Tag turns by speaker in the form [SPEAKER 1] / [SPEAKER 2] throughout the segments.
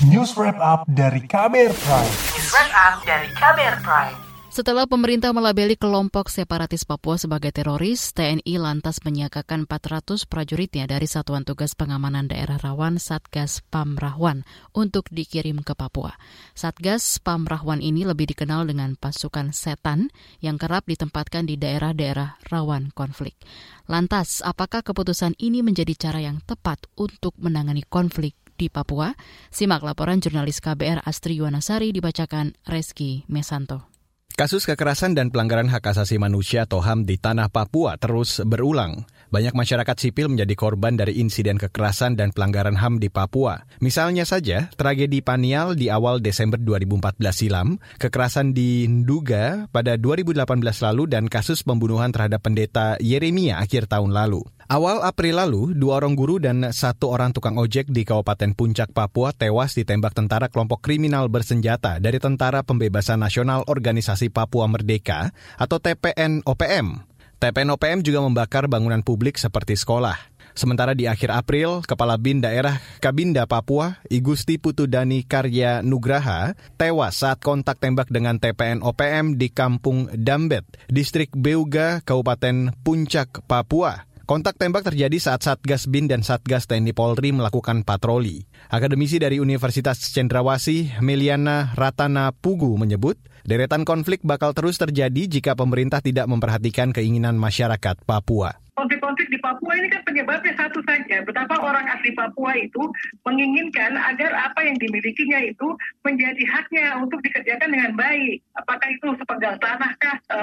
[SPEAKER 1] News Wrap Up dari Kamer Prime.
[SPEAKER 2] News Wrap Up dari Kamer Prime.
[SPEAKER 3] Setelah pemerintah melabeli kelompok separatis Papua sebagai teroris, TNI lantas menyiagakan 400 prajuritnya dari Satuan Tugas Pengamanan Daerah Rawan Satgas Pamrahwan untuk dikirim ke Papua. Satgas Pamrahwan ini lebih dikenal dengan pasukan setan yang kerap ditempatkan di daerah-daerah rawan konflik. Lantas, apakah keputusan ini menjadi cara yang tepat untuk menangani konflik di Papua? Simak laporan jurnalis KBR Astri Yuwanasari dibacakan Reski Mesanto.
[SPEAKER 4] Kasus kekerasan dan pelanggaran hak asasi manusia atau HAM di tanah Papua terus berulang. Banyak masyarakat sipil menjadi korban dari insiden kekerasan dan pelanggaran HAM di Papua. Misalnya saja, tragedi Panial di awal Desember 2014 silam, kekerasan di Nduga pada 2018 lalu, dan kasus pembunuhan terhadap pendeta Yeremia akhir tahun lalu. Awal April lalu, dua orang guru dan satu orang tukang ojek di Kabupaten Puncak, Papua tewas ditembak tentara kelompok kriminal bersenjata dari Tentara Pembebasan Nasional Organisasi Papua Merdeka atau TPN-OPM. TPN-OPM juga membakar bangunan publik seperti sekolah. Sementara di akhir April, Kepala BIN Daerah Kabinda Papua, Igusti Putudani Karya Nugraha, tewas saat kontak tembak dengan TPN OPM di Kampung Dambet, Distrik Beuga, Kabupaten Puncak, Papua. Kontak tembak terjadi saat Satgas BIN dan Satgas TNI Polri melakukan patroli. Akademisi dari Universitas Cendrawasih, Meliana Ratana Pugu menyebut, deretan konflik bakal terus terjadi jika pemerintah tidak memperhatikan keinginan masyarakat Papua
[SPEAKER 5] konflik-konflik di Papua ini kan penyebabnya satu saja, betapa orang asli Papua itu menginginkan agar apa yang dimilikinya itu menjadi haknya untuk dikerjakan dengan baik. Apakah itu sepenggal tanah kah, e,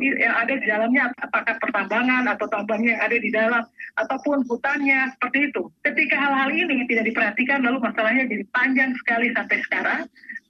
[SPEAKER 5] yang ada di dalamnya, apakah pertambangan atau tambangnya yang ada di dalam, ataupun hutannya, seperti itu. Ketika hal-hal ini tidak diperhatikan, lalu masalahnya jadi panjang sekali sampai sekarang,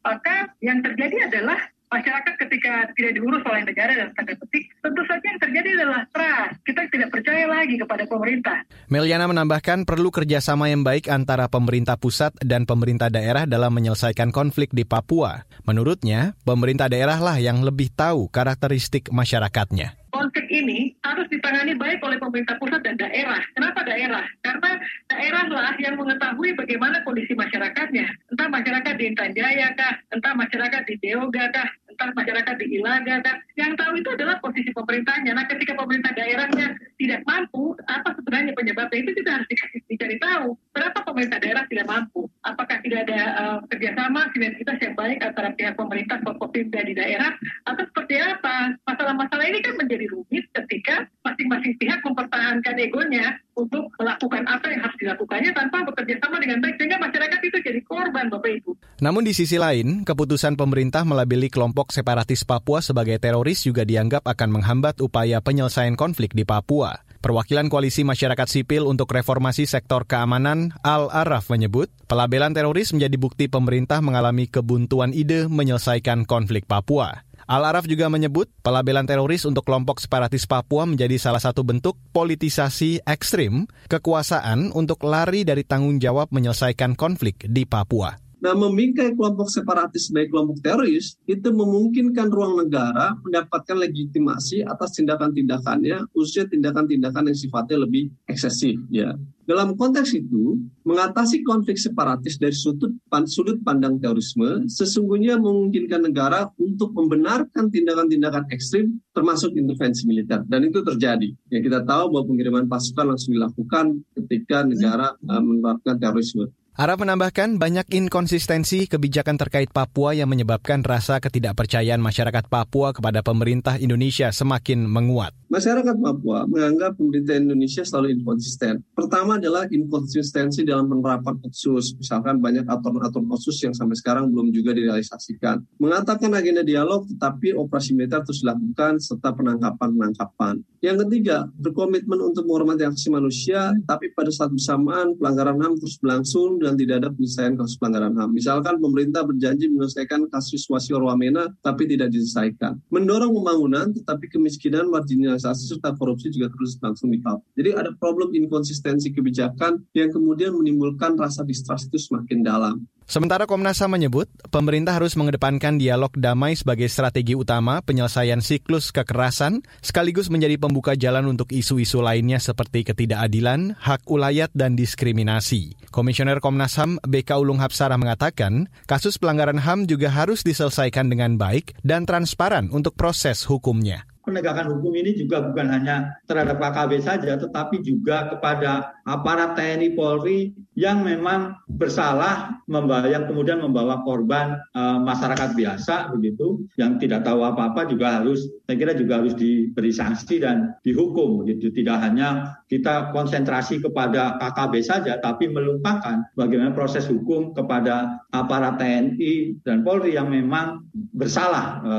[SPEAKER 5] maka yang terjadi adalah masyarakat ketika tidak diurus oleh negara dan tanda petik, tentu saja yang terjadi adalah trust. Kita tidak percaya lagi kepada pemerintah.
[SPEAKER 4] Meliana menambahkan perlu kerjasama yang baik antara pemerintah pusat dan pemerintah daerah dalam menyelesaikan konflik di Papua. Menurutnya, pemerintah daerah lah yang lebih tahu karakteristik masyarakatnya
[SPEAKER 5] konflik ini harus ditangani baik oleh pemerintah pusat dan daerah. Kenapa daerah? Karena daerah lah yang mengetahui bagaimana kondisi masyarakatnya. Entah masyarakat di Intan Jaya kah, entah masyarakat di Deoga kah, entah masyarakat di Ilaga kah. Yang tahu itu adalah posisi pemerintahnya. Nah ketika pemerintah daerahnya tidak mampu, apa sebenarnya penyebabnya itu kita harus dicari tahu. Berapa pemerintah daerah tidak mampu? Apakah tidak ada uh, kerjasama, sinergitas yang baik antara pihak pemerintah, Forkopimda di daerah, atau seperti apa? Masalah-masalah ini kan menjadi rumit ketika masing-masing pihak mempertahankan egonya untuk melakukan apa dilakukannya tanpa bekerja sama dengan baik sehingga masyarakat itu jadi korban Bapak Ibu.
[SPEAKER 4] Namun di sisi lain, keputusan pemerintah melabeli kelompok separatis Papua sebagai teroris juga dianggap akan menghambat upaya penyelesaian konflik di Papua. Perwakilan Koalisi Masyarakat Sipil untuk Reformasi Sektor Keamanan, Al-Araf menyebut, pelabelan teroris menjadi bukti pemerintah mengalami kebuntuan ide menyelesaikan konflik Papua. Al-Araf juga menyebut pelabelan teroris untuk kelompok separatis Papua menjadi salah satu bentuk politisasi ekstrim kekuasaan untuk lari dari tanggung jawab menyelesaikan konflik di Papua.
[SPEAKER 6] Nah, memingkai kelompok separatis sebagai kelompok teroris itu memungkinkan ruang negara mendapatkan legitimasi atas tindakan-tindakannya, khususnya tindakan-tindakan yang sifatnya lebih eksesif. Ya, dalam konteks itu, mengatasi konflik separatis dari sudut, sudut pandang terorisme sesungguhnya memungkinkan negara untuk membenarkan tindakan-tindakan ekstrim termasuk intervensi militer. Dan itu terjadi. Ya, kita tahu bahwa pengiriman pasukan langsung dilakukan ketika negara uh, menerapkan terorisme.
[SPEAKER 4] Ara menambahkan banyak inkonsistensi kebijakan terkait Papua yang menyebabkan rasa ketidakpercayaan masyarakat Papua kepada pemerintah Indonesia semakin menguat.
[SPEAKER 6] Masyarakat Papua menganggap pemerintah Indonesia selalu inkonsisten. Pertama adalah inkonsistensi dalam penerapan otsus. Misalkan banyak aturan-aturan otsus yang sampai sekarang belum juga direalisasikan. Mengatakan agenda dialog tetapi operasi militer terus dilakukan serta penangkapan-penangkapan. Yang ketiga, berkomitmen untuk menghormati hak asasi manusia tapi pada saat bersamaan pelanggaran HAM terus berlangsung dan tidak ada penyelesaian kasus pelanggaran HAM. Misalkan pemerintah berjanji menyelesaikan kasus Wasior Wamena tapi tidak diselesaikan. Mendorong pembangunan tetapi kemiskinan, marginalisasi serta korupsi juga terus langsung di Papua. Jadi ada problem inkonsistensi kebijakan yang kemudian menimbulkan rasa distrust itu semakin dalam.
[SPEAKER 4] Sementara Komnas HAM menyebut, pemerintah harus mengedepankan dialog damai sebagai strategi utama penyelesaian siklus kekerasan, sekaligus menjadi pembuka jalan untuk isu-isu lainnya seperti ketidakadilan, hak ulayat, dan diskriminasi. Komisioner Komnas HAM BK Ulung Hapsara mengatakan, kasus pelanggaran HAM juga harus diselesaikan dengan baik dan transparan untuk proses hukumnya
[SPEAKER 7] penegakan hukum ini juga bukan hanya terhadap KKB saja, tetapi juga kepada aparat TNI Polri yang memang bersalah membawa yang kemudian membawa korban e, masyarakat biasa begitu yang tidak tahu apa-apa juga harus saya kira juga harus diberi sanksi dan dihukum begitu tidak hanya kita konsentrasi kepada KKB saja tapi melupakan bagaimana proses hukum kepada aparat TNI dan Polri yang memang bersalah e,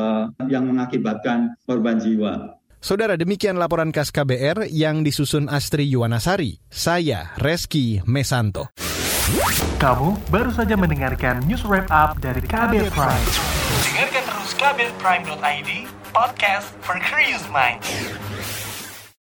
[SPEAKER 7] yang mengakibatkan korban jiwa.
[SPEAKER 4] Saudara, demikian laporan KAS KBR yang disusun Astri Yuwanasari. Saya Reski Mesanto.
[SPEAKER 1] Kamu baru saja mendengarkan news wrap up dari KBR Prime.
[SPEAKER 2] Dengarkan terus kbrprime.id, podcast for curious minds.